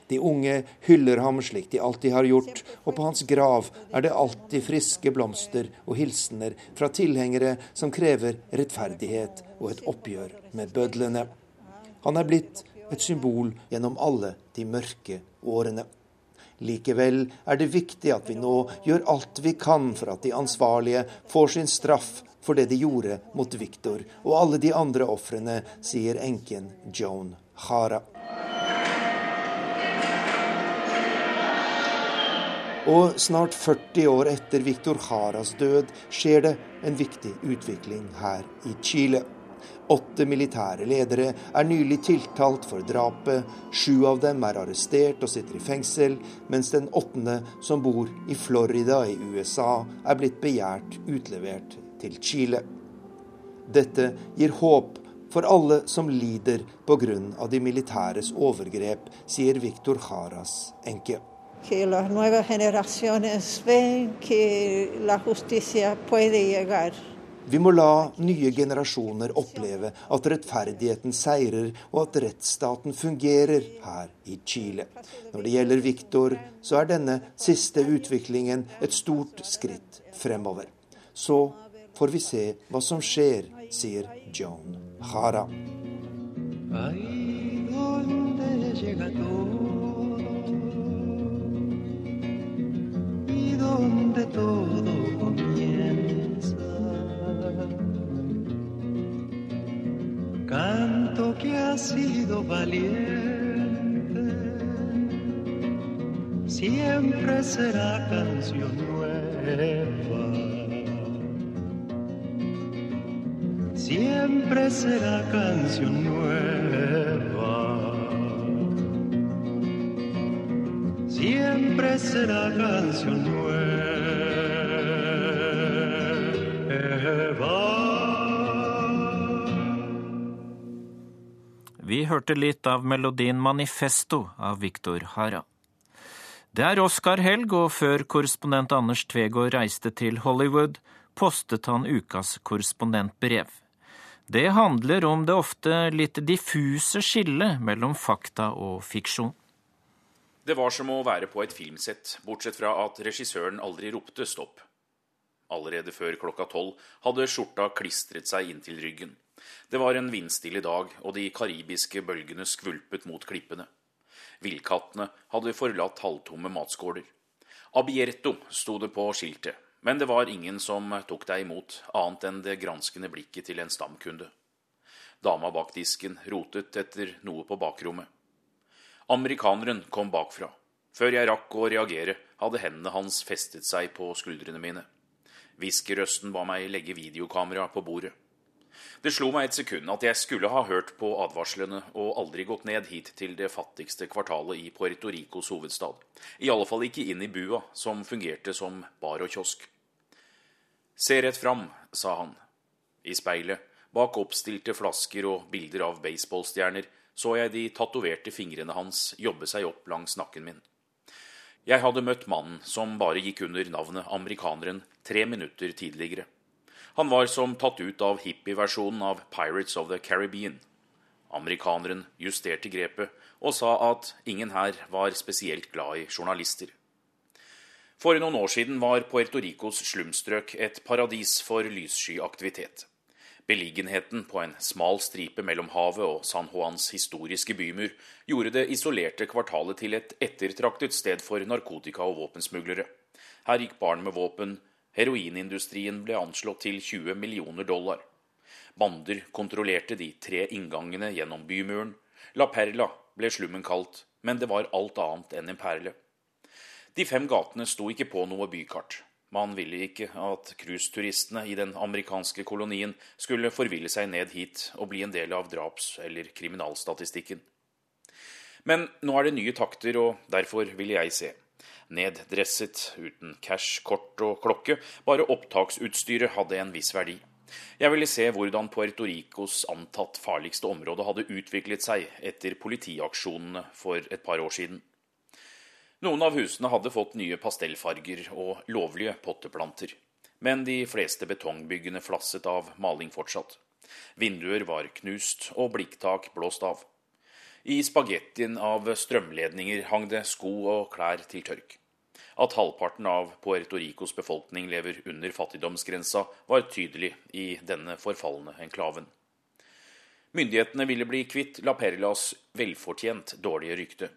De unge hyller ham slik de alltid har gjort, og på hans grav er det alltid friske blomster og hilsener fra tilhengere som krever rettferdighet og et oppgjør med bødlene. Han er blitt et symbol gjennom alle de mørke årene. Likevel er det viktig at vi nå gjør alt vi kan for at de ansvarlige får sin straff for det de gjorde mot Viktor og alle de andre ofrene, sier enken Joan Hara. Og snart 40 år etter Viktor Haras død skjer det en viktig utvikling her i Chile. Åtte militære ledere er nylig tiltalt for drapet. Sju av dem er arrestert og sitter i fengsel, mens den åttende, som bor i Florida i USA, er blitt begjært utlevert til Chile. Dette gir håp for alle som lider pga. de militæres overgrep, sier Victor Jaras enke. que las nuevas generaciones ven que la justicia puede llegar. Vi må la nye generasjoner oppleve at rettferdigheten seirer og at rettsstaten fungerer her i Chile. Når det gjelder Victor, så er denne siste utviklingen et stort skritt fremover. Så får vi se hva som skjer, sier Joan Jara. donde todo canto que ha sido valiente, siempre será canción nueva. Siempre será canción nueva. Siempre será canción nueva. Vi hørte litt av melodien 'Manifesto' av Victor Hara. Det er Oscar-helg, og før korrespondent Anders Tvegård reiste til Hollywood, postet han ukas korrespondentbrev. Det handler om det ofte litt diffuse skillet mellom fakta og fiksjon. Det var som å være på et filmsett, bortsett fra at regissøren aldri ropte stopp. Allerede før klokka tolv hadde skjorta klistret seg inntil ryggen. Det var en vindstille dag, og de karibiske bølgene skvulpet mot klippene. Villkattene hadde forlatt halvtomme matskåler. Abierto sto det på skiltet, men det var ingen som tok deg imot, annet enn det granskende blikket til en stamkunde. Dama bak disken rotet etter noe på bakrommet. Amerikaneren kom bakfra. Før jeg rakk å reagere, hadde hendene hans festet seg på skuldrene mine. Hviskerøsten ba meg legge videokameraet på bordet. Det slo meg et sekund at jeg skulle ha hørt på advarslene og aldri gått ned hit til det fattigste kvartalet i Puerto Ricos hovedstad. I alle fall ikke inn i bua, som fungerte som bar og kiosk. Se rett fram, sa han. I speilet, bak oppstilte flasker og bilder av baseballstjerner, så jeg de tatoverte fingrene hans jobbe seg opp langs nakken min. Jeg hadde møtt mannen som bare gikk under navnet amerikaneren tre minutter tidligere. Han var som tatt ut av hippieversjonen av Pirates of the Caribbean. Amerikaneren justerte grepet og sa at ingen her var spesielt glad i journalister. For noen år siden var Puerto Ricos slumstrøk et paradis for lyssky aktivitet. Beliggenheten på en smal stripe mellom havet og San Juans historiske bymur gjorde det isolerte kvartalet til et ettertraktet sted for narkotika- og våpensmuglere. Her gikk barn med våpen, Heroinindustrien ble anslått til 20 millioner dollar. Bander kontrollerte de tre inngangene gjennom bymuren. La Perla ble slummen kalt, men det var alt annet enn en perle. De fem gatene sto ikke på noe bykart. Man ville ikke at cruiseturistene i den amerikanske kolonien skulle forville seg ned hit og bli en del av draps- eller kriminalstatistikken. Men nå er det nye takter, og derfor ville jeg se. Neddresset, uten cash, kort og klokke. Bare opptaksutstyret hadde en viss verdi. Jeg ville se hvordan Puerto Ricos antatt farligste område hadde utviklet seg etter politiaksjonene for et par år siden. Noen av husene hadde fått nye pastellfarger og lovlige potteplanter. Men de fleste betongbyggene flasset av maling fortsatt. Vinduer var knust og blikktak blåst av. I spagettien av strømledninger hang det sko og klær til tørk. At halvparten av Puerto Ricos befolkning lever under fattigdomsgrensa, var tydelig i denne forfalne enklaven. Myndighetene ville bli kvitt La Perlas velfortjent dårlige rykte.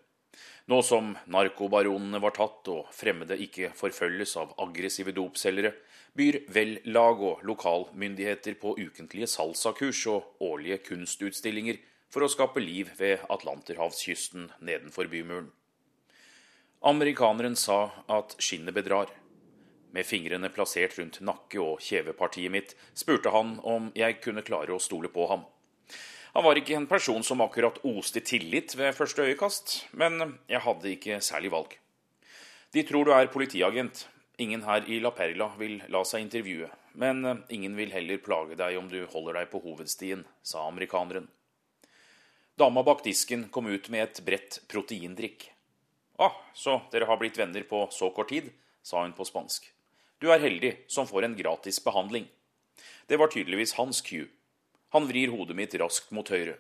Nå som narkobaronene var tatt og fremmede ikke forfølges av aggressive dopselgere, byr vel-lag og lokalmyndigheter på ukentlige salsakurs og årlige kunstutstillinger for å skape liv ved Atlanterhavskysten nedenfor bymuren. Amerikaneren sa at skinnet bedrar. Med fingrene plassert rundt nakke- og kjevepartiet mitt spurte han om jeg kunne klare å stole på ham. Han var ikke en person som akkurat oste tillit ved første øyekast, men jeg hadde ikke særlig valg. De tror du er politiagent. Ingen her i La Perla vil la seg intervjue, men ingen vil heller plage deg om du holder deg på hovedstien, sa amerikaneren. Dama bak disken kom ut med et bredt proteindrikk. Ah, så dere har blitt venner på så kort tid, sa hun på spansk. Du er heldig som får en gratis behandling. Det var tydeligvis hans cue. Han vrir hodet mitt raskt mot høyre.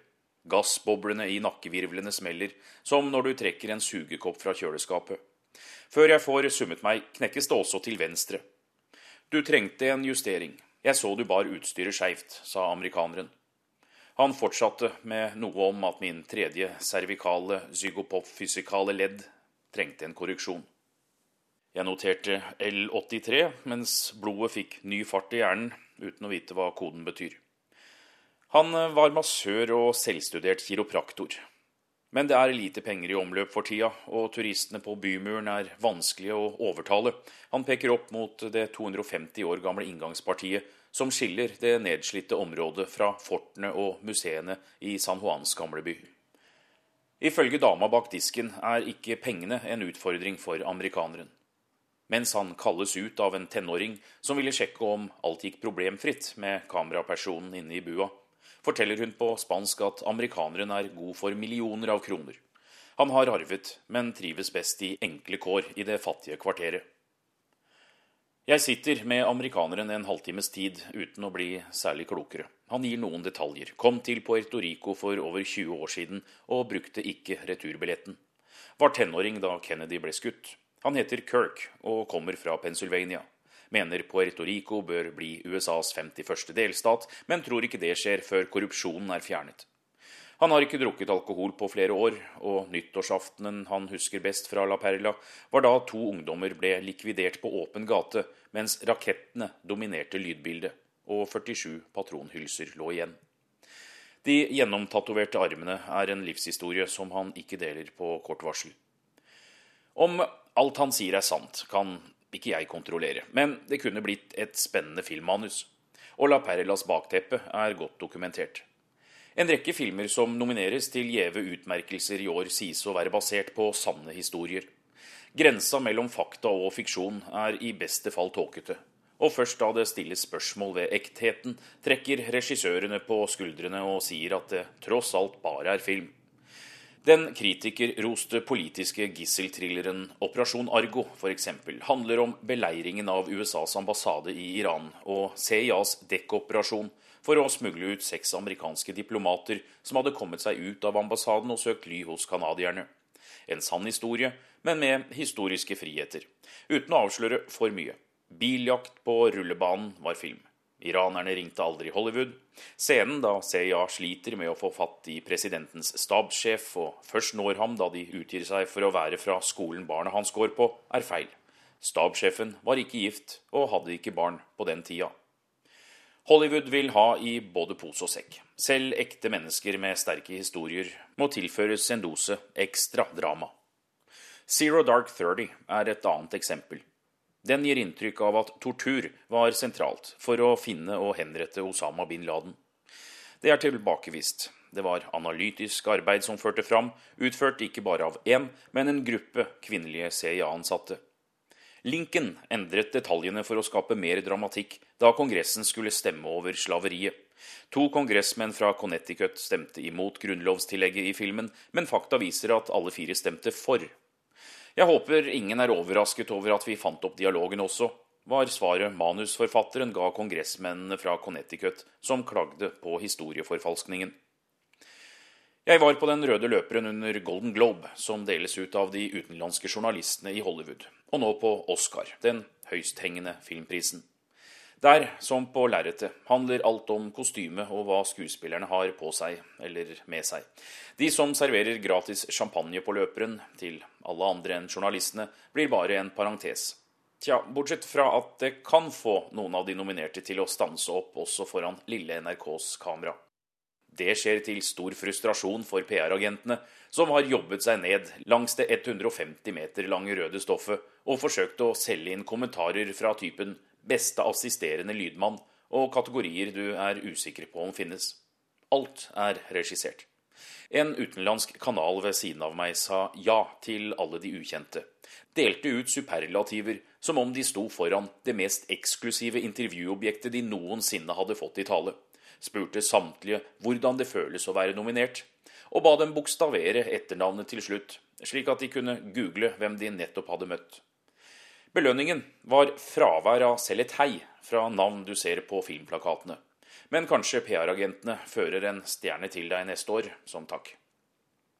Gassboblene i nakkevirvlene smeller, som når du trekker en sugekopp fra kjøleskapet. Før jeg får summet meg, knekkes det også til venstre. Du trengte en justering. Jeg så du bar utstyret skeivt, sa amerikaneren. Han fortsatte med noe om at min tredje cervikale zygopopfysikale ledd trengte en korreksjon. Jeg noterte L83 mens blodet fikk ny fart i hjernen, uten å vite hva koden betyr. Han var massør og selvstudert kiropraktor. Men det er lite penger i omløp for tida, og turistene på bymuren er vanskelige å overtale. Han peker opp mot det 250 år gamle inngangspartiet som skiller det nedslitte området fra fortene og museene i San Juans gamleby. Ifølge dama bak disken er ikke pengene en utfordring for amerikaneren mens han kalles ut av en tenåring som ville sjekke om alt gikk problemfritt med kamerapersonen inne i bua, forteller hun på spansk at amerikaneren er god for millioner av kroner. Han har arvet, men trives best i enkle kår i det fattige kvarteret. Jeg sitter med amerikaneren en halvtimes tid uten å bli særlig klokere. Han gir noen detaljer. Kom til Puerto Rico for over 20 år siden og brukte ikke returbilletten. Var tenåring da Kennedy ble skutt. Han heter Kirk og kommer fra Pennsylvania. Mener Puerto Rico bør bli USAs 51. delstat, men tror ikke det skjer før korrupsjonen er fjernet. Han har ikke drukket alkohol på flere år, og nyttårsaftenen han husker best fra La Perla, var da to ungdommer ble likvidert på åpen gate, mens rakettene dominerte lydbildet, og 47 patronhylser lå igjen. De gjennomtatoverte armene er en livshistorie som han ikke deler på kort varsel. Om alt han sier er sant, kan ikke jeg kontrollere, men det kunne blitt et spennende filmmanus. Og La Perlas bakteppe er godt dokumentert. En rekke filmer som nomineres til gjeve utmerkelser i år, sies å være basert på sanne historier. Grensa mellom fakta og fiksjon er i beste fall tåkete. Og først da det stilles spørsmål ved ektheten, trekker regissørene på skuldrene og sier at det tross alt bare er film. Den kritikerroste politiske gisselthrilleren Operasjon Argo f.eks. handler om beleiringen av USAs ambassade i Iran og CIAs dekkoperasjon for å smugle ut seks amerikanske diplomater som hadde kommet seg ut av ambassaden og søkt ly hos canadierne. En sann historie, men med historiske friheter. Uten å avsløre for mye. Biljakt på rullebanen var film. Iranerne ringte aldri Hollywood. Scenen da CIA sliter med å få fatt i presidentens stabssjef, og først når ham da de utgir seg for å være fra skolen barnet hans går på, er feil. Stabssjefen var ikke gift og hadde ikke barn på den tida. Hollywood vil ha i både pose og sekk. Selv ekte mennesker med sterke historier må tilføres en dose ekstra drama. Zero Dark Thirty er et annet eksempel. Den gir inntrykk av at tortur var sentralt for å finne og henrette Osama bin Laden. Det er tilbakevist. Det var analytisk arbeid som førte fram, utført ikke bare av én, men en gruppe kvinnelige CIA-ansatte. Lincoln endret detaljene for å skape mer dramatikk da Kongressen skulle stemme over slaveriet. To kongressmenn fra Connecticut stemte imot grunnlovstillegget i filmen, men fakta viser at alle fire stemte for jeg håper ingen er overrasket over at vi fant opp dialogen også, var svaret manusforfatteren ga kongressmennene fra Connecticut som klagde på historieforfalskningen. Jeg var på den røde løperen under Golden Globe, som deles ut av de utenlandske journalistene i Hollywood, og nå på Oscar, den høysthengende filmprisen. Der, som på lerretet, handler alt om kostyme og hva skuespillerne har på seg eller med seg. De som serverer gratis champagne på løperen til alle andre enn journalistene, blir bare en parentes. Tja, bortsett fra at det kan få noen av de nominerte til å stanse opp også foran lille NRKs kamera. Det skjer til stor frustrasjon for PR-agentene, som har jobbet seg ned langs det 150 meter lange røde stoffet og forsøkt å selge inn kommentarer fra typen beste assisterende lydmann og kategorier du er usikker på om finnes. Alt er regissert. En utenlandsk kanal ved siden av meg sa ja til alle de ukjente. Delte ut superlativer som om de sto foran det mest eksklusive intervjuobjektet de noensinne hadde fått i tale. Spurte samtlige hvordan det føles å være nominert, og ba dem bokstavere etternavnet til slutt, slik at de kunne google hvem de nettopp hadde møtt. Belønningen var fravær av selv et hei fra navn du ser på filmplakatene. Men kanskje PR-agentene fører en stjerne til deg neste år som takk.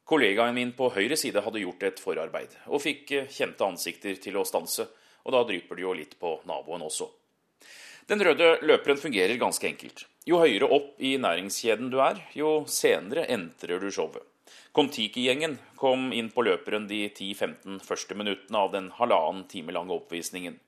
Kollegaen min på høyre side hadde gjort et forarbeid, og fikk kjente ansikter til å stanse, og da drypper det jo litt på naboen også. Den røde løperen fungerer ganske enkelt. Jo høyere opp i næringskjeden du er, jo senere entrer du showet. Kon-Tiki-gjengen kom inn på løperen de 10-15 første minuttene av den halvannen time lange oppvisningen.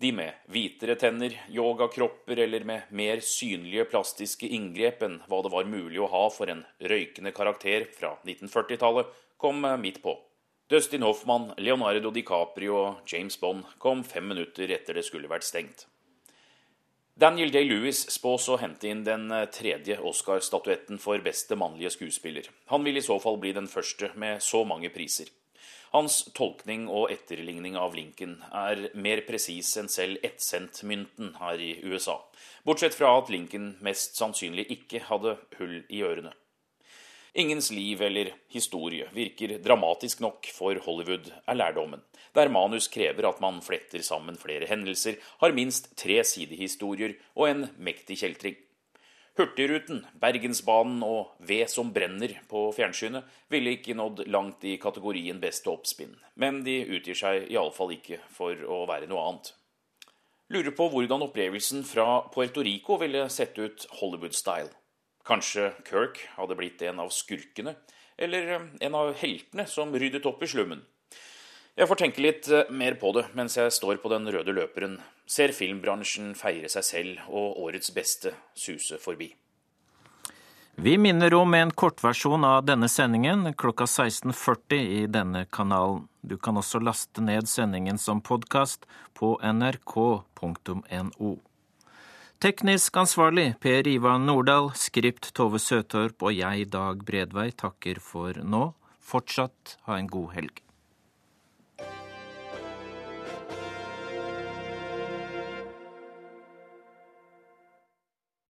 De med hvitere tenner, yogakropper eller med mer synlige plastiske inngrep enn hva det var mulig å ha for en røykende karakter fra 1940-tallet, kom midt på. Dustin Hoffman, Leonardo DiCaprio og James Bond kom fem minutter etter det skulle vært stengt. Daniel Day-Lewis spås å hente inn den tredje Oscar-statuetten for beste mannlige skuespiller. Han vil i så fall bli den første med så mange priser. Hans tolkning og etterligning av Lincoln er mer presis enn selv ettcentmynten her i USA, bortsett fra at Lincoln mest sannsynlig ikke hadde hull i ørene. Ingens liv eller historie virker dramatisk nok for Hollywood, er lærdommen, der manus krever at man fletter sammen flere hendelser, har minst tre sidehistorier og en mektig kjeltring. Hurtigruten, Bergensbanen og Ved som brenner på fjernsynet ville ikke nådd langt i kategorien beste oppspinn, men de utgir seg iallfall ikke for å være noe annet. Lurer på hvordan opplevelsen fra Puerto Rico ville sett ut Hollywood-style. Kanskje Kirk hadde blitt en av skurkene, eller en av heltene som ryddet opp i slummen. Jeg får tenke litt mer på det mens jeg står på den røde løperen, ser filmbransjen feire seg selv og årets beste suse forbi. Vi minner om en kortversjon av denne sendingen klokka 16.40 i denne kanalen. Du kan også laste ned sendingen som podkast på nrk.no. Teknisk ansvarlig Per Ivan Nordahl, skript Tove Søtorp og jeg, Dag Bredvei, takker for nå. Fortsatt ha en god helg.